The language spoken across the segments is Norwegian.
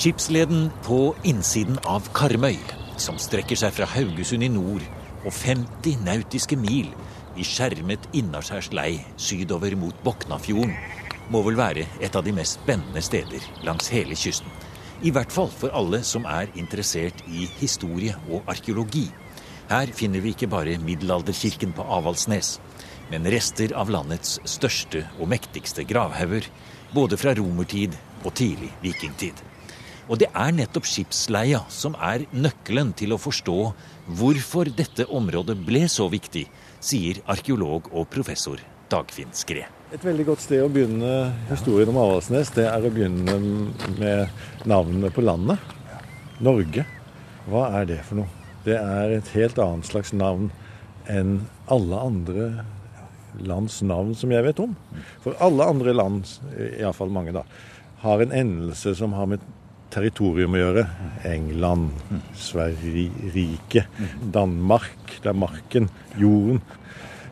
Skipsleden på innsiden av Karmøy, som strekker seg fra Haugesund i nord og 50 nautiske mil i skjermet innaskjærslei sydover mot Boknafjorden, må vel være et av de mest spennende steder langs hele kysten. I hvert fall for alle som er interessert i historie og arkeologi. Her finner vi ikke bare middelalderkirken på Avaldsnes, men rester av landets største og mektigste gravhauger, både fra romertid og tidlig vikingtid. Og det er nettopp skipsleia som er nøkkelen til å forstå hvorfor dette området ble så viktig, sier arkeolog og professor Dagfinn Skred. Et veldig godt sted å begynne historien om Avaldsnes, det er å begynne med navnet på landet. Norge. Hva er det for noe? Det er et helt annet slags navn enn alle andre lands navn som jeg vet om. For alle andre land, iallfall mange, da, har en endelse som har med territorium å gjøre. England, Sverige, Danmark. Det er marken, jorden.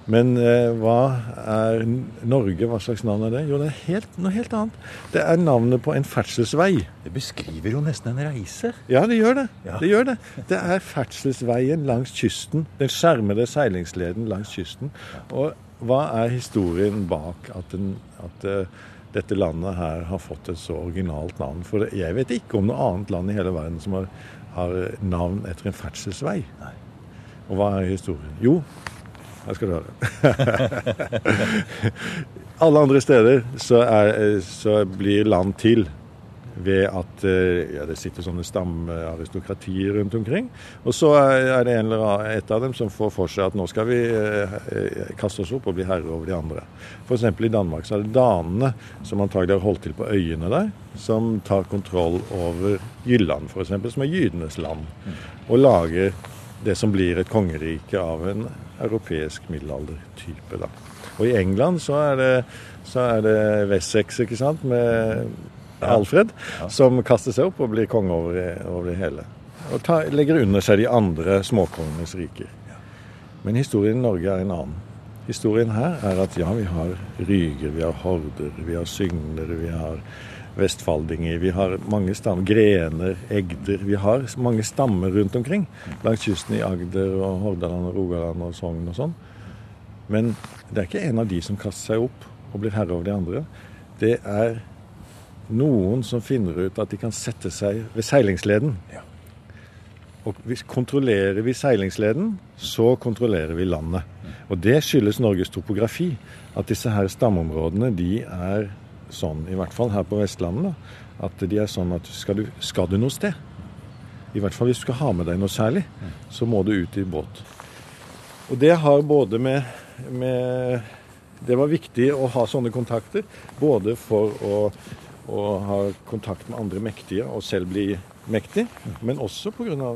Men eh, hva er Norge? Hva slags navn er det? Jo, det er helt, noe helt annet. Det er navnet på en ferdselsvei. Det beskriver jo nesten en reise. Ja, det gjør det. Ja. Det gjør det. Det er ferdselsveien langs kysten. Den skjermede seilingsleden langs kysten. Og hva er historien bak at, den, at uh, dette landet her har fått et så originalt navn? For jeg vet ikke om noe annet land i hele verden som har, har navn etter en ferdselsvei. Nei. Og hva er historien? Jo, her skal du høre. Alle andre steder så, er, så, blir land til ved at eh, ja, det sitter sånne stamaristokratier rundt omkring. Og så er det en eller annen, et av dem som får for seg at nå skal vi eh, eh kaste oss opp og bli herre over de andre. F.eks. i Danmark så er det danene, som antagelig har holdt til på øyene der, som tar kontroll over Jylland f.eks., som er jydenes land, og lager det som blir et kongerike av en europeisk middelaldertype. da. Og i England så er det, så er det Wessex, ikke sant, med Alfred, som kaster seg opp og blir konge over, over det hele. Og ta, legger under seg de andre småkongenes riker. Men historien i Norge er en annen. Historien her er at ja, vi har ryger, vi har horder, vi har Syngler, vi har vestfaldinger. Vi har mange stammer, grener, egder. Vi har mange stammer rundt omkring langs kysten i Agder og Hordaland og Rogaland og Sogn og sånn. Men det er ikke en av de som kaster seg opp og blir herre over de andre. Det er noen som finner ut at de kan sette seg ved seilingsleden. Ja. Og hvis kontrollerer vi seilingsleden, så kontrollerer vi landet. Og det skyldes Norges topografi. At disse her stamområdene de er sånn, i hvert fall her på Vestlandet, at de er sånn at skal du, skal du noe sted, i hvert fall hvis du skal ha med deg noe særlig, så må du ut i båt. Og det har både med, med Det var viktig å ha sånne kontakter, både for å, å har kontakt med andre mektige og selv bli mektig, men også pga.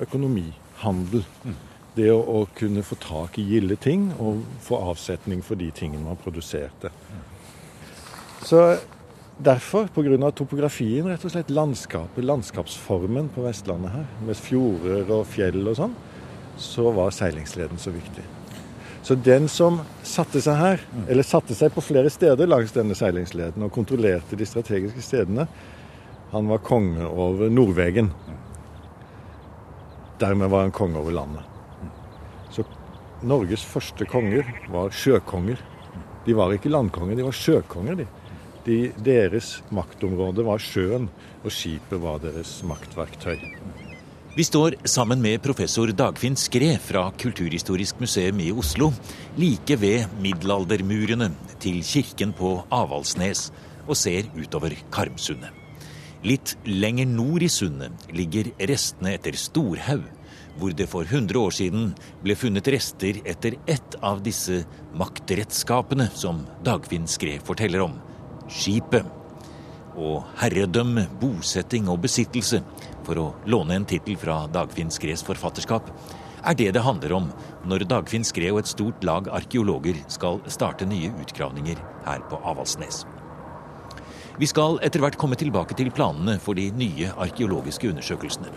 økonomi, handel. Det å, å, kunne få tak i gilde ting og få avsetning for de tingene man produserte. Så derfor, pga. topografien, rett og slett landskapet, landskapsformen på Vestlandet her, med fjorder og fjell og sånn, så var seilingsleden så viktig. Så den som satte seg her, eller satte seg på flere steder langs denne seilingsleden og kontrollerte de strategiske stedene, han var konge over Nordvegen. Dermed var han konge over landet. Så Norges første konger var sjøkonger. De var ikke landkonger, de var sjøkonger, de. De, deres maktområde var sjøen, og skipet var deres maktverktøy. Vi står sammen med professor Dagfinn Skre fra Kulturhistorisk museum i Oslo, like ved middelaldermurene til kirken på Avaldsnes, og ser utover Karmsundet. Litt lenger nord i sundet ligger restene etter Storhaug, hvor det for 100 år siden ble funnet rester etter ett av disse maktredskapene som Dagfinn Skre forteller om, skipet. Og herredømme, bosetting og besittelse, for å låne en tittel fra Dagfinn Skres forfatterskap, er det det handler om når Dagfinn Skre og et stort lag arkeologer skal starte nye utgravninger her på Avaldsnes. Vi skal etter hvert komme tilbake til planene for de nye arkeologiske undersøkelsene.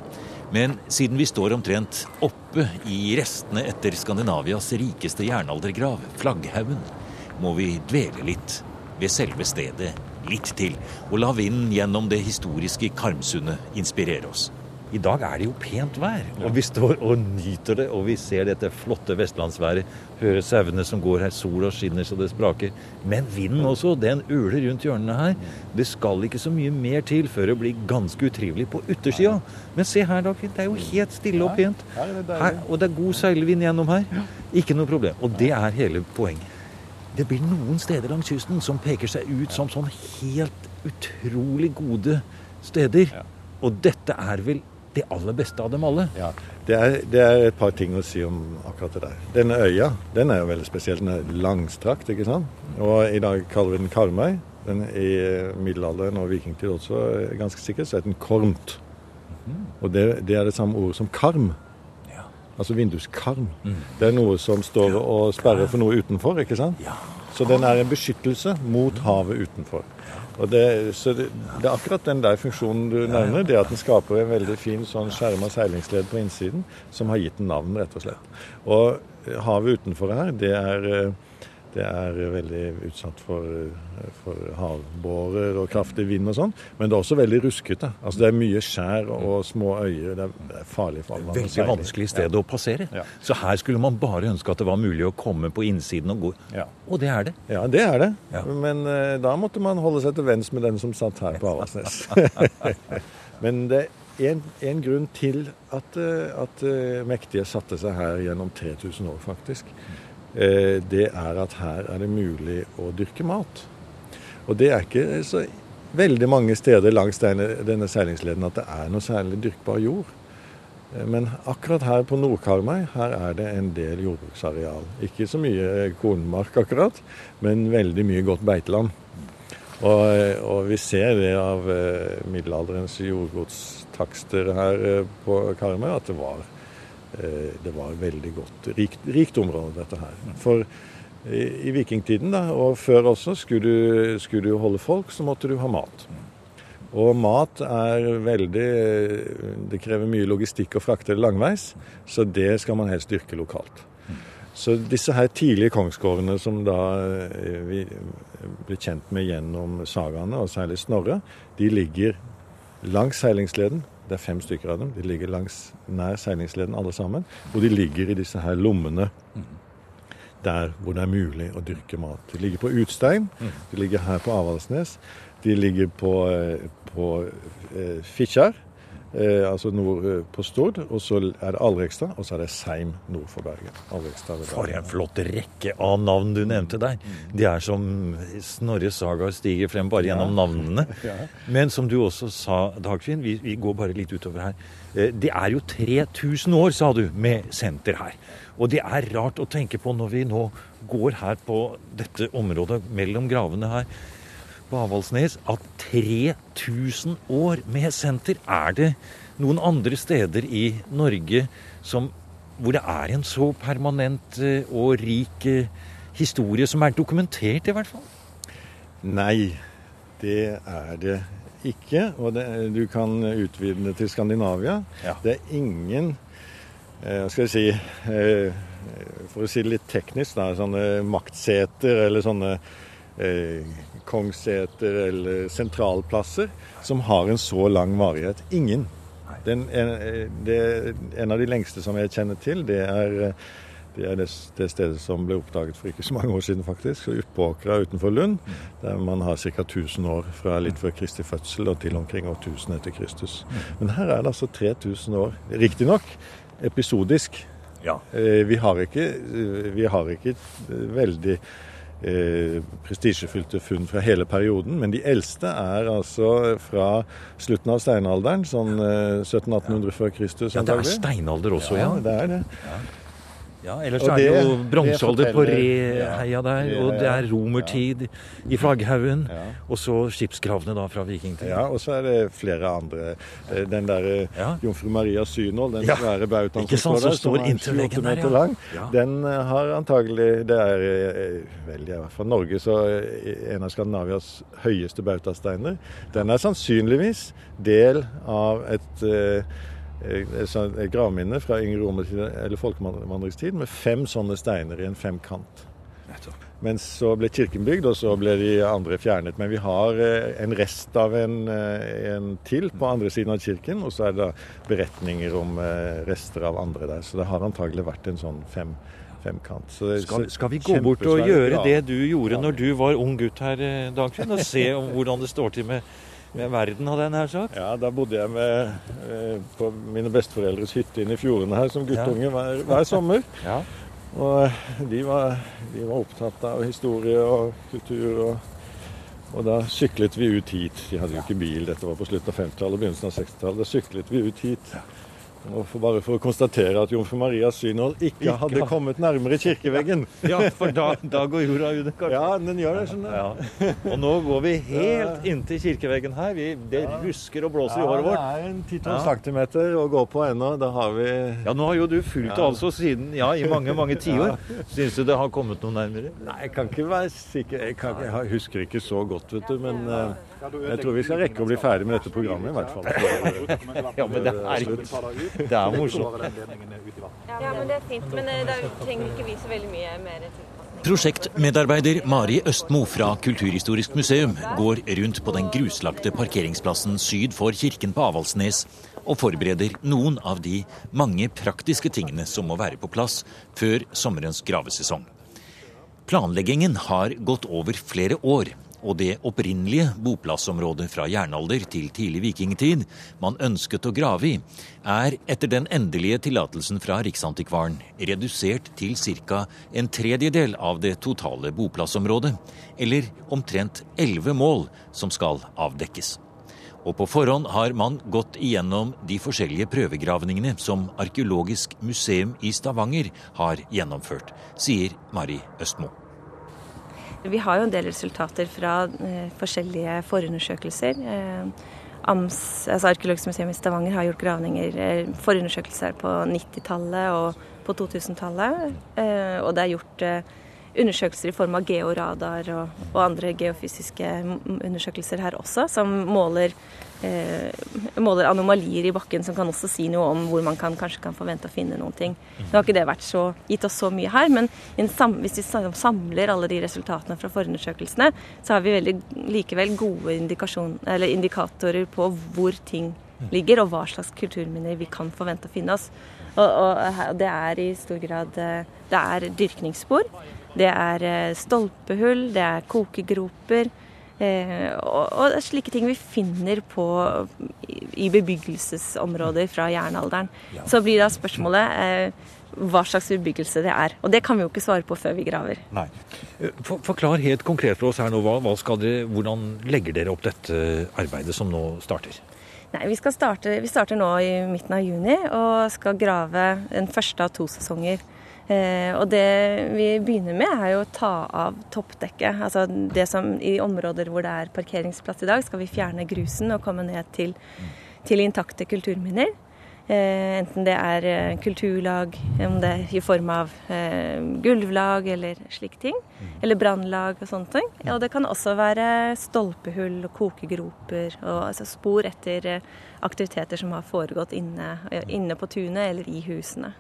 Men siden vi står omtrent oppe i restene etter Skandinavias rikeste jernaldergrav, Flagghaugen, må vi dvele litt ved selve stedet litt til og la vinden gjennom det historiske Karmsundet inspirere oss. I dag er det jo pent vær, og vi står og nyter det. Og vi ser dette flotte vestlandsværet. Hører sauene som går her, sola skinner så det spraker. Men vinden også, den uler rundt hjørnene her. Det skal ikke så mye mer til før det blir ganske utrivelig på utersida. Men se her, Dagfinn. Det er jo helt stille og pent. Her, og det er god seilvind gjennom her. Ikke noe problem. Og det er hele poenget. Det blir noen steder langs kysten som peker seg ut som sånn helt utrolig gode steder. Og dette er vel det aller beste av dem alle. Ja, det er, det er, et par ting å si om akkurat det der. Denne øya den er jo veldig spesiell. Den er langstrakt, ikke sant. Og i dag kaller vi den Karmøy. Den I middelalderen og vikingtid også ganske sikkert så er den kormt. Mm. Og det, det, er det samme ordet som karm. Altså vinduskarm. Mm. Det er noe som står og sperrer for noe utenfor, ikke sant. Ja. Så den er en beskyttelse mot havet utenfor. Og det, så det, det, er akkurat den der funksjonen du nevner, det at den skaper en veldig fin sånn skjerma seilingsled på innsiden, som har gitt den navn, rett og slett. Og havet utenfor her, det er eh, det er veldig utsatt for, for havbårer og kraftig vind og sånn. Men det er også veldig ruskete. Altså Det er mye skjær og små øyer. Det er farlig for alle. Veldig vanskelig sted ja. å passere. Ja. Så her skulle man bare ønske at det var mulig å komme på innsiden og gå. Ja. Og det er det. Ja, det er det. Men uh, da måtte man holde seg til venstre med den som satt her på Avaldsnes. Men det er en, en, grunn til at, eh, at uh, mektige satte seg her gjennom 3000 år, faktisk. Eh, det er at her er det mulig å dyrke mat. Og det er ikke så veldig mange steder langs denne, denne seilingsleden at det er noe særlig dyrkbar jord. Eh, men akkurat her på Nordkarmøy her er det en del jordbruksareal. Ikke så mye kornmark akkurat, men veldig mye godt beiteland. Og, og vi ser det av eh, middelalderens jordgodstakster her på Karmøy at det var Eh, det var veldig godt. Rikt, rikt område, dette her. For i, i vikingtiden, da, og før også, skulle du, skulle du holde folk, så måtte du ha mat. Og mat er veldig Det krever mye logistikk å frakte det langveis, så det skal man helst dyrke lokalt. Så disse her tidlige kongsgårdene som da eh, vi ble kjent med gjennom sagaene, og særlig Snorre, de ligger langs seilingsleden det er fem stykker av dem. De ligger langs nær seilingsleden alle sammen. Og de ligger i disse her lommene der hvor det er mulig å dyrke mat. De ligger på Utstein. De ligger her på Avaldsnes. De ligger på, eh, på eh, Fitjar eh, altså nord eh, på Stord. Og så er det Alrekstad, og så er det Seim nord for Bergen. For en flott rekke av navn du nevnte der. De er som Snorre Saga stiger frem bare gjennom navnene. Men som du også sa, Dagfinn, vi, vi går bare litt utover her. Eh, det er jo 3000 år, sa du, med senter her. Og det er rart å tenke på når vi nå går her på dette området mellom gravene her på Avaldsnes at 3000 år med senter Er det noen andre steder i Norge som, hvor det er en så permanent eh, og rik eh, historie, som er dokumentert, i hvert fall? Nei, det er det ikke. Og det, du kan utvide det til Skandinavia. Ja. Det er ingen eh, skal jeg si For å si det litt teknisk, da, sånne maktseter eller sånne eh, kongsseter eller sentralplasser som har en så lang varighet. Ingen. Den, en, det, en av de lengste som jeg kjenner til, det er, det, er det, det, stedet som ble oppdaget for ikke så mange år siden, faktisk. Oppåkra utenfor Lund. Der man har ca. 1000 år fra litt før Kristi fødsel og til omkring 8000 etter Kristus. Men her er det altså 3000 år. Riktignok episodisk. Ja. Eh, vi har ikke, vi har ikke veldig eh, prestisjefylte funn fra hele perioden. Men de eldste er altså fra slutten av steinalderen, sånn eh, 1700-1800 før Kristus. Ja, det er steinalder også, ja. ja. Det er det. Ja. Ja, ellers og er det, jo bronsealder på Reheia der, og det er romertid i flagghaugen. Ja. Og så skipsgravene da fra vikingtiden. Ja, og så er det flere andre. Eh, den der ja. Jomfru Maria Synål, den svære bautaen som står der, som er 28 meter lang, den eh, har antagelig Det er eh, vel i hvert fall Norge, så en av Skandinavias høyeste bautasteiner. Den er sannsynligvis del av et et gravminne fra yngre romertid eller folkevandringstid med fem sånne steiner i en femkant. Men så ble kirken bygd, og så ble de andre fjernet. Men vi har en rest av en, en til på andre siden av kirken, og så er det da beretninger om rester av andre der. Så det har antagelig vært en sånn fem femkant. Det, skal, skal, vi gå bort og gjøre det du gjorde ja. når du var ung gutt her, Dagfinn, og se hvordan det står til med med verden, hadde jeg nær sagt. Ja, da bodde jeg med, eh, på mine besteforeldres hytte inne i fjordene her som guttunge hver, hver, sommer. Ja. Og de var, de var, opptatt av historie og kultur. Og, og, da syklet vi ut hit. De hadde jo ikke bil, dette var på slutten av 50-tallet og begynnelsen av 60-tallet. Da syklet vi ut hit. Og for bare for å konstatere at jomfru Marias synål ikke, ikke hadde kommet nærmere kirkeveggen. Ja, for da, da går jorda under, kanskje? Ja, den gjør det. skjønner ja. Og nå går vi helt inntil kirkeveggen her. Vi, det rusker og blåser ja, i håret vårt. Ja, det er en 10-12 centimeter å gå på ennå. Da har vi Ja, nå har jo du fulgt det altså siden ja, i mange, mange tiår. Syns du det har kommet noe nærmere? Nei, jeg kan ikke være sikker. Jeg, kan, jeg husker ikke så godt, vet du. Men uh, jeg tror vi skal rekke å bli ferdig med dette programmet, i hvert fall. ja, men det er det er morsomt. Ja, men det er fint. Men eh, da trenger ikke vi så veldig mye mer tilpasning. Prosjektmedarbeider Mari Østmo fra Kulturhistorisk museum går rundt på den gruslagte parkeringsplassen syd for kirken på Avaldsnes og forbereder noen av de mange praktiske tingene som må være på plass før sommerens gravesesong. Planleggingen har gått over flere år, og det opprinnelige boplassområdet fra jernalder til tidlig vikingtid man ønsket å grave i, er etter den endelige tillatelsen fra Riksantikvaren redusert til ca. en tredjedel av det totale boplassområdet, eller omtrent elleve mål som skal avdekkes. Og på forhånd har man gått igjennom de forskjellige prøvegravningene som Arkeologisk museum i Stavanger har gjennomført, sier Mari Østmo. Vi har jo en del resultater fra eh, forskjellige forundersøkelser. Eh, AMS, altså Arkeologisk museum i Stavanger har gjort gravninger, eh, forundersøkelser på 90-tallet og på 2000-tallet. Eh, og det er gjort undersøkelser i form av georadar og, og andre geofysiske undersøkelser her også, som måler, eh, måler, anomalier i bakken som kan også si noe om hvor man kan, kanskje kan forvente å finne noen ting. Nå har ikke det så, gitt oss så mye her, men hvis vi samler alle de resultatene fra forundersøkelsene, så har vi veldig, likevel gode indikatorer på hvor ting ligger, og hva slags kulturminner vi kan forvente å finne oss. Og, og det er i stor grad eh, det er dyrkningsspor. Det er eh, stolpehull, det er kokegroper. Eh, og, og, slike ting vi finner på i, bebyggelsesområder fra jernalderen. Ja. Så blir da spørsmålet eh, hva slags bebyggelse det er. Og det kan vi jo ikke svare på før vi graver. Nei. For, forklar helt konkret for oss her nå, hva, hva dere, hvordan legger dere opp dette arbeidet som nå starter? Nei, vi, starte, vi starter nå i midten av juni og skal grave den første av to sesonger og det vi begynner med, er jo å ta av toppdekket. Altså det som i områder hvor det er parkeringsplass i dag, skal vi fjerne grusen og komme ned til, til intakte kulturminner. Eh, enten det er eh, kulturlag, om det er i form av eh, gulvlag eller slike ting. Eller brannlag og sånne ting. Og det kan også være stolpehull og kokegroper og altså spor etter eh, aktiviteter som har foregått inne, inne på tunet eller i husene.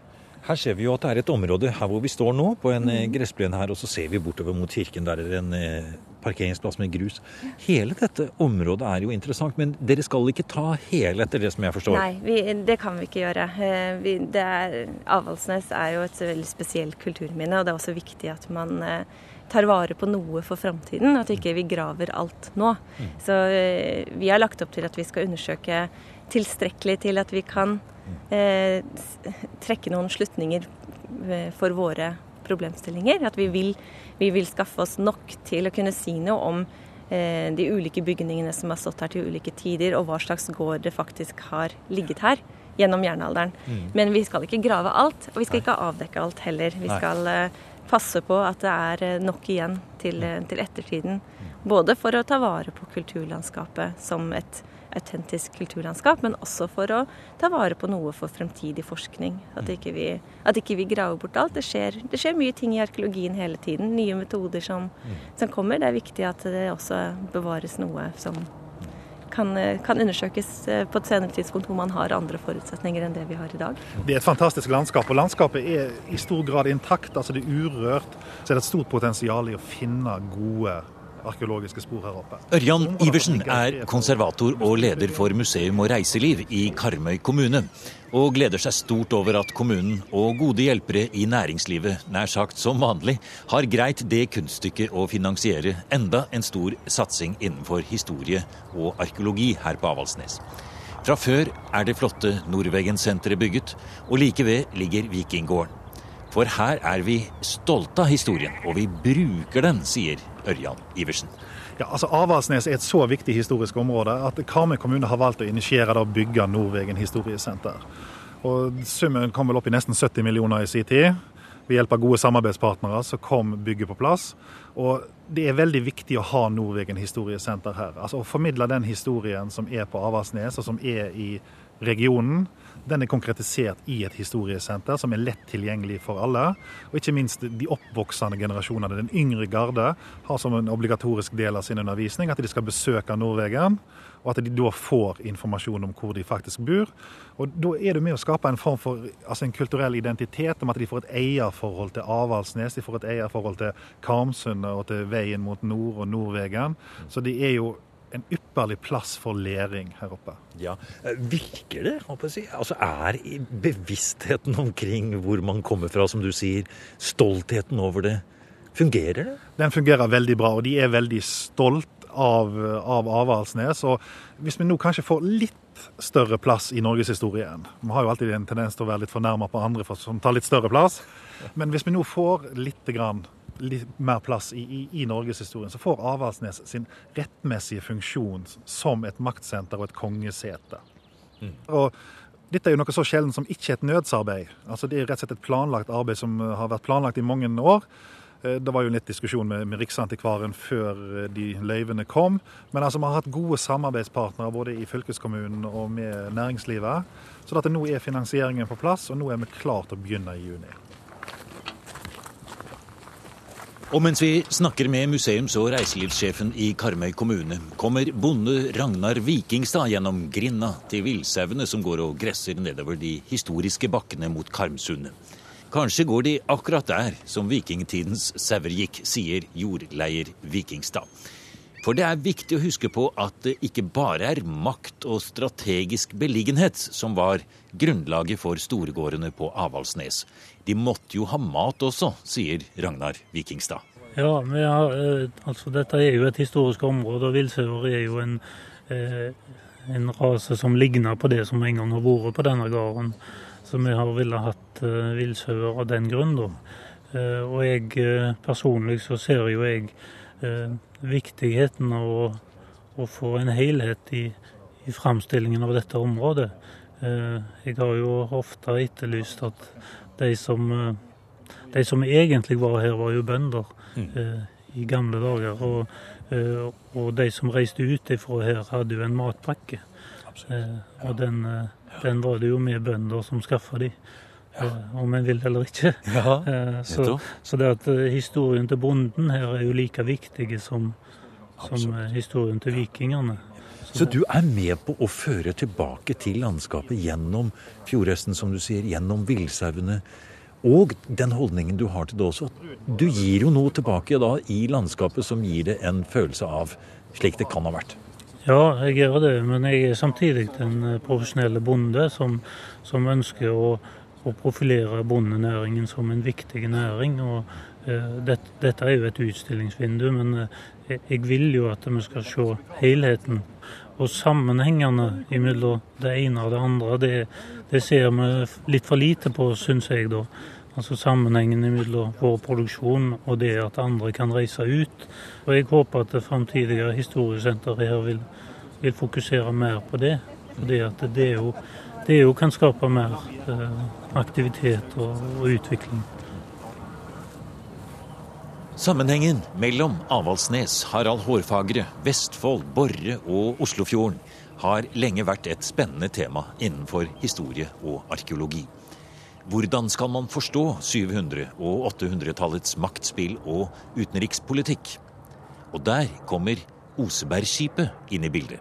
Her ser vi jo at det er et område her hvor vi står nå, på en mm. gressplen her, og så ser vi bortover mot kirken. Der er det en eh, parkeringsplass med grus. Hele dette området er jo interessant, men dere skal ikke ta hele etter det som jeg forstår? Nei, vi, det kan vi ikke gjøre. Eh, vi, er, Avaldsnes er jo et veldig spesielt kulturminne, og det er også viktig at man tar vare på noe for framtiden. At ikke vi graver alt nå. Mm. Så vi har lagt opp til at vi skal undersøke tilstrekkelig til at vi kan eh, trekke noen slutninger eh, for våre problemstillinger. At vi vil, vi vil, skaffe oss nok til å kunne si noe om eh, de ulike bygningene som har stått her til ulike tider, og hva slags gård det faktisk har ligget her gjennom jernalderen. Mm. Men vi skal ikke grave alt, og vi skal ikke avdekke alt heller. Vi skal eh, passe på at det er eh, nok igjen til, eh, til ettertiden. Mm. Både for å ta vare på kulturlandskapet som et autentisk kulturlandskap, men også for å ta vare på noe for fremtidig forskning. At ikke vi, at ikke vi graver bort alt. Det skjer, det skjer, mye ting i arkeologien hele tiden. Nye metoder som, som, kommer. Det er viktig at det også bevares noe som kan, kan, undersøkes på et senere tidspunkt hvor man har andre forutsetninger enn det vi har i dag. Det er et fantastisk landskap, og landskapet er i stor grad intakt. altså Det er urørt. Så er det et stort potensial i å finne gode arkeologiske spor her oppe. Ørjan Iversen er konservator og leder for museum og reiseliv i Karmøy kommune, og gleder seg stort over at kommunen og gode hjelpere i næringslivet, nær sagt som vanlig, har greit det kunststykket å finansiere enda en stor satsing innenfor historie og arkeologi her på Avaldsnes. Fra før er det flotte Nordveggen-senteret bygget, og like ved ligger Vikinggården. For her er vi stolte av historien, og vi bruker den, sier Ørjan Iversen. Ja, altså Avaldsnes er et så viktig historisk område at Karmøy kommune har valgt å initiere å bygge Nordvegen historiesenter. Og Summen kom vel opp i nesten 70 millioner i sin tid. Ved hjelp av gode samarbeidspartnere så kom bygget på plass. Og det er veldig viktig å ha Nordvegen historiesenter her. Altså Å formidle den historien som er på Avaldsnes, og som er i regionen den er konkretisert i et historiesenter som er lett tilgjengelig for alle. Og ikke minst de oppvoksende generasjonene. Den yngre garde har som en obligatorisk del av sin undervisning at de skal besøke Nordvegen, og at de da får informasjon om hvor de faktisk bor. Og Da er det med å skape en form for altså en kulturell identitet, om at de får et eierforhold til Avaldsnes, de får et eierforhold til Karmsundet og til veien mot nord og Nordvegen. Så de er jo en ypperlig plass for læring her oppe. Ja, eh, Virker det? Altså Er bevisstheten omkring hvor man kommer fra, som du sier, stoltheten over det, fungerer det? Den fungerer veldig bra, og de er veldig stolt av, av Avaldsnes. Og hvis vi nå kanskje får litt større plass i norgeshistorien Vi har jo alltid en tendens til å være litt fornærma på andre som tar litt større plass. Men hvis vi nå får litt grann litt mer plass i, i, i norgeshistorien, så får Avaldsnes sin rettmessige funksjon som et maktsenter og et kongesete. Mm. Og dette er jo noe så sjelden som ikke et nødsarbeid. Altså Det er rett og slett et planlagt arbeid som har vært planlagt i mange år. Eh, det var jo litt diskusjon med, med Riksantikvaren før eh, de løyvene kom. Men altså vi har hatt gode samarbeidspartnere både i fylkeskommunen og med næringslivet. Så at nå er finansieringen på plass, og nå er vi klare til å begynne i juni. Og mens vi snakker med museums- og reiselivssjefen i Karmøy kommune, kommer bonde Ragnar Vikingstad gjennom grinda til villsauene som går og gresser nedover de historiske bakkene mot Karmsundet. Kanskje går de akkurat der som vikingtidens sauer gikk, sier jordleier Vikingstad. For det er viktig å huske på at det ikke bare er makt og strategisk beliggenhet som var grunnlaget for storgårdene på Avaldsnes. De måtte jo ha mat også, sier Ragnar Vikingstad. Ja, har, eh, altså dette er jo et historisk område, og villsauer er jo en, eh, en, rase som ligner på det som en gang har vært på denne gården. Så vi har villet hatt uh, villsauer av den grunn, da. og jeg personlig så ser jo jeg viktigheten av å, å, få en helhet i, i framstillingen av dette området. Eh, jeg har jo ofte etterlyst at de som, eh, de som egentlig var her, var jo bønder mm. Eh, i gamle dager. Og, og, de som reiste ut ifra her, hadde jo en matpakke. Og den, den var det jo vi bønder som skaffa de. Ja. om en vil eller ikke. Ja, så, så, det at historien til bonden her er jo like viktig som, som eh, historien til vikingene. Så du er med på å føre tilbake til landskapet gjennom fjordhesten, som du sier, gjennom villsauene. Og den holdningen du har til det også. Du gir jo noe tilbake da i landskapet som gir det en følelse av slik det kan ha vært. Ja, jeg gjør det, men jeg er samtidig den eh, profesjonelle bonde som, som ønsker å, å, profilere bondenæringen som en viktig næring. og uh, det, Dette er jo et utstillingsvindu, men uh, jeg vil jo at vi skal se helheten. Og sammenhengene mellom det ene og det andre, det, det ser vi litt for lite på, syns jeg, da. Altså sammenhengen mellom vår produksjon og det at andre kan reise ut. Og jeg håper at det framtidige historiesenteret her vil, vil, fokusere mer på det. Fordi at det jo, det jo kan skape mer eh, aktivitet og, og utvikling. Sammenhengen mellom Avaldsnes, Harald Hårfagre, Vestfold, Borre og Oslofjorden har lenge vært et spennende tema innenfor historie og arkeologi. Hvordan skal man forstå 700- og 800-tallets maktspill og utenrikspolitikk? Og der kommer Osebergskipet inn i bildet.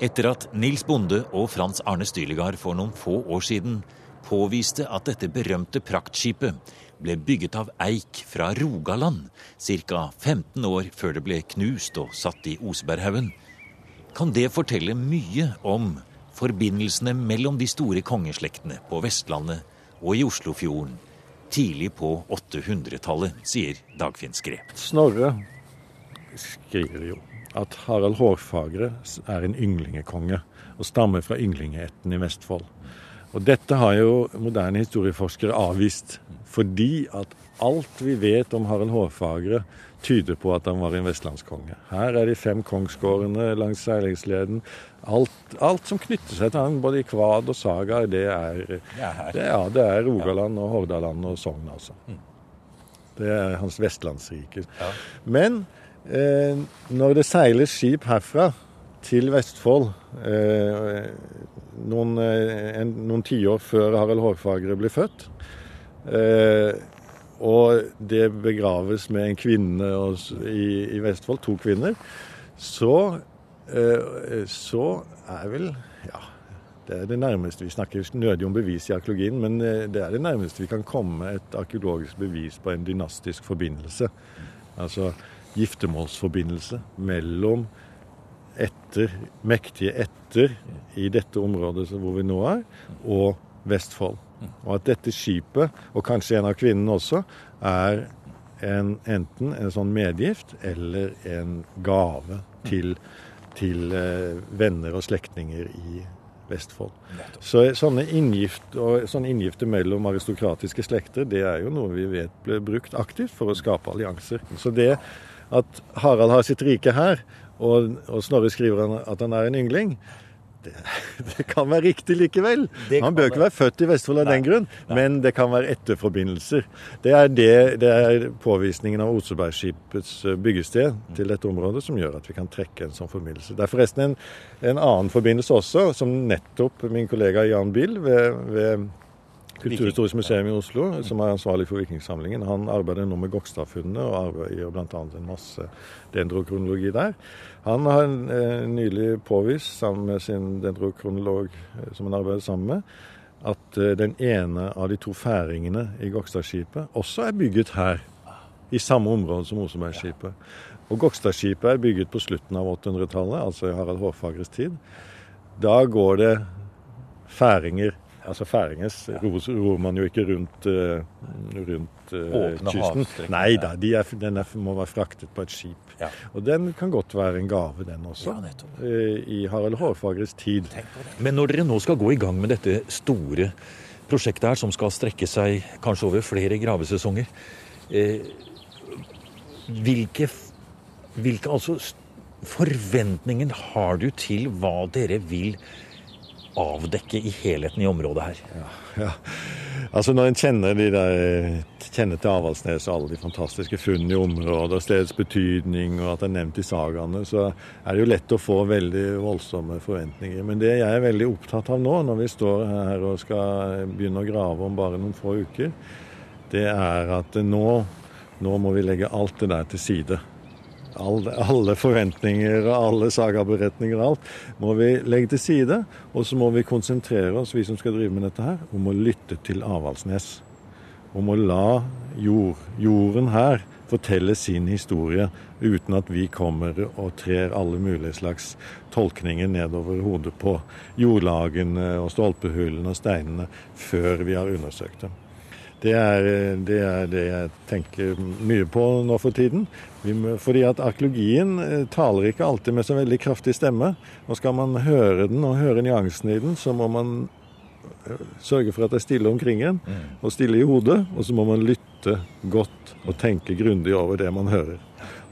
Etter at Nils Bonde og Frans Arne Stylegard for noen få år siden påviste at dette berømte praktskipet ble bygget av eik fra Rogaland ca. 15 år før det ble knust og satt i Oseberghaugen, kan det fortelle mye om forbindelsene mellom de store kongeslektene på Vestlandet og i Oslofjorden tidlig på 800-tallet, sier Dagfinn Skre. Snorre skriver jo at Harald Hårfagre er en ynglingekonge og stammer fra ynglingeætten i Vestfold. Og dette har jo moderne historieforskere avvist, fordi at alt vi vet om Harald Hårfagre, tyder på at han var en vestlandskonge. Her er de fem kongsgårdene langs seilingsleden. Alt, alt, som knytter seg til han, både i kvad og saga, det er, det, ja, det er Rogaland og Hordaland og Sogn, altså. Det er hans vestlandsrike. Men eh, når det seiles skip herfra til Vestfold eh, noen, en, noen tiår før Harald Hårfagre ble født. Eh, og det begraves med en kvinne i, i, Vestfold, to kvinner. Så, eh, så er vel Ja, det er det nærmeste vi snakker nødig om bevis i arkeologien, men eh, det er det nærmeste vi kan komme et arkeologisk bevis på en dynastisk forbindelse. Altså giftermålsforbindelse mellom etter, mektige etter i dette området hvor vi nå er, og Vestfold. Og at dette skipet, og kanskje en av kvinnene også, er en, enten en sånn medgift eller en gave til, til eh, venner og slektninger i Vestfold. Så sånne, inngift, sånne inngifter mellom aristokratiske slekter, det er jo noe vi vet ble brukt aktivt for å skape allianser. Så det at Harald har sitt rike her, og, og Snorre skriver at han er en yngling. Det, det, kan være riktig likevel. Han bør ikke være født i Vestfold av den grunn, Nei. men det kan være etterforbindelser. Det er, det, det er påvisningen av Osebergskipets eh, byggested til dette området som gjør at vi kan trekke en sånn forbindelse. Det er forresten en, en annen forbindelse også, som nettopp min kollega Jan Bill ved, ved Kulturhistorisk museum i Oslo, som er ansvarlig for Vikingsamlingen, han arbeider nå med Gokstadfunnet og arbeider bl.a. en masse dendrokronologi der. Han har eh, nylig påvist, sammen med sin dendrokronolog eh, som han arbeider sammen med, at eh, den ene av de to færingene i Gokstadskipet også er bygget her. I samme område som Osebergskipet. Og Gokstadskipet er bygget på slutten av 800-tallet, altså i Harald Hårfagres tid. Da går det færinger Altså Færinges ror, man jo ikke rundt, uh, rundt uh, kysten. Nei da, de er, den er, må være fraktet på et skip. Ja. Og den kan godt være en gave, den også. Ja, uh, I Harald Hårfagres tid. Men når dere nå skal gå i gang med dette store prosjektet her, som skal strekke seg kanskje over flere gravesesonger, hvilke, hvilke altså, forventninger har du til hva dere vil gjøre? Avdekke i helheten i området her. Ja, ja. Altså Når en kjenner, de der, kjenner til Avaldsnes og alle de fantastiske funnene i området, og stedets betydning, og at det er nevnt i sagaene, så er det jo lett å få veldig voldsomme forventninger. Men det jeg er veldig opptatt av nå, når vi står her og skal begynne å grave om bare noen få uker, det er at nå, nå må vi legge alt det der til side alle, alle forventninger og alle sagaberetninger og alt må vi legge til side. Og så må vi konsentrere oss, vi som skal drive med dette her, om å lytte til Avaldsnes. Om å la jord, jorden her fortelle sin historie uten at vi kommer og trer alle mulige slags tolkninger nedover hodet på jordlagene og stolpehullene og steinene før vi har undersøkt dem. Det er, det er, det jeg tenker mye på nå for tiden. Fordi at arkeologien eh, taler ikke alltid med så veldig kraftig stemme. Og skal man høre den og høre nyansene i den, så må man eh, sørge for at det er stille omkring en, mm. og stille i hodet. Og så må man lytte godt og tenke grundig over det man hører.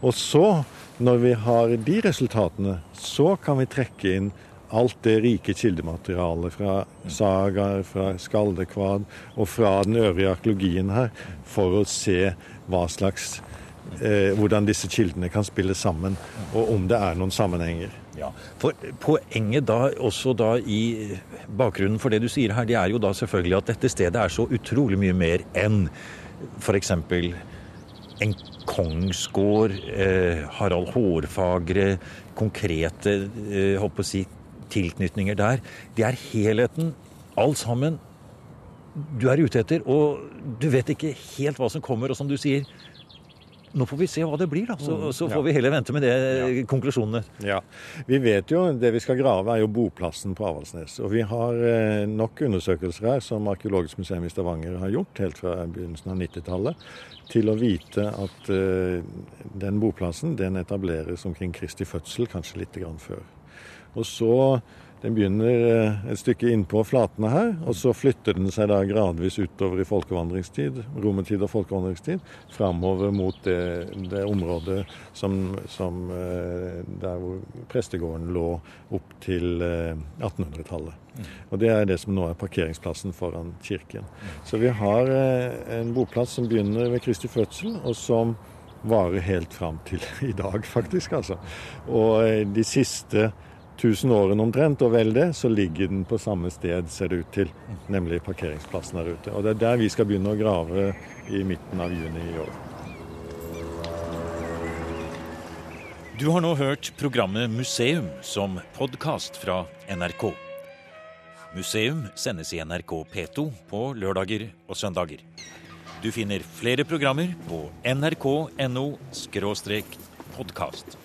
Og så, når vi har de resultatene, så kan vi trekke inn alt det rike kildematerialet fra sagaer, fra skaldekvad og fra den øvrige arkeologien her, for å se hva slags eh, hvordan disse kildene kan spille sammen, og om det er noen sammenhenger. Ja, for Poenget da, også da i bakgrunnen for det du sier her, det er jo da selvfølgelig at dette stedet er så utrolig mye mer enn f.eks. en kongsgård, eh, Harald Hårfagre, konkrete eh, håper å si, tilknytninger der. Det er helheten, alt sammen, du er ute etter. Og du vet ikke helt hva som kommer. Og som du sier, nå får vi se hva det blir, da. Så, Mm, så får ja. vi heller vente med det, konklusjonene. Ja, Vi vet jo det vi skal grave er jo boplassen på Avaldsnes. Og vi har eh, nok undersøkelser her som Arkeologisk museum i Stavanger har gjort helt fra begynnelsen av 90-tallet, til å vite at uh, den boplassen den etableres omkring Kristi fødsel, kanskje litt grann før. Og så Den begynner eh, et stykke innpå flatene her, og så flytter den seg da gradvis utover i folkevandringstid, romertid og folkevandringstid, framover mot det, det området som, som eh, der hvor prestegården lå opp til eh, 1800-tallet. Og det er det som nå er parkeringsplassen foran kirken. Så vi har en boplass som begynner ved Kristi fødsel, og som varer helt fram til i dag, faktisk. altså. Og de siste 1000 årene omtrent, og vel det, så ligger den på samme sted, ser det ut til. Nemlig parkeringsplassen der ute. Og det er der vi skal begynne å grave i midten av juni i år. Du har nå hørt programmet Museum som podkast fra NRK. Museum sendes i NRK P2 på lørdager og søndager. Du finner flere programmer på nrk.no podkast.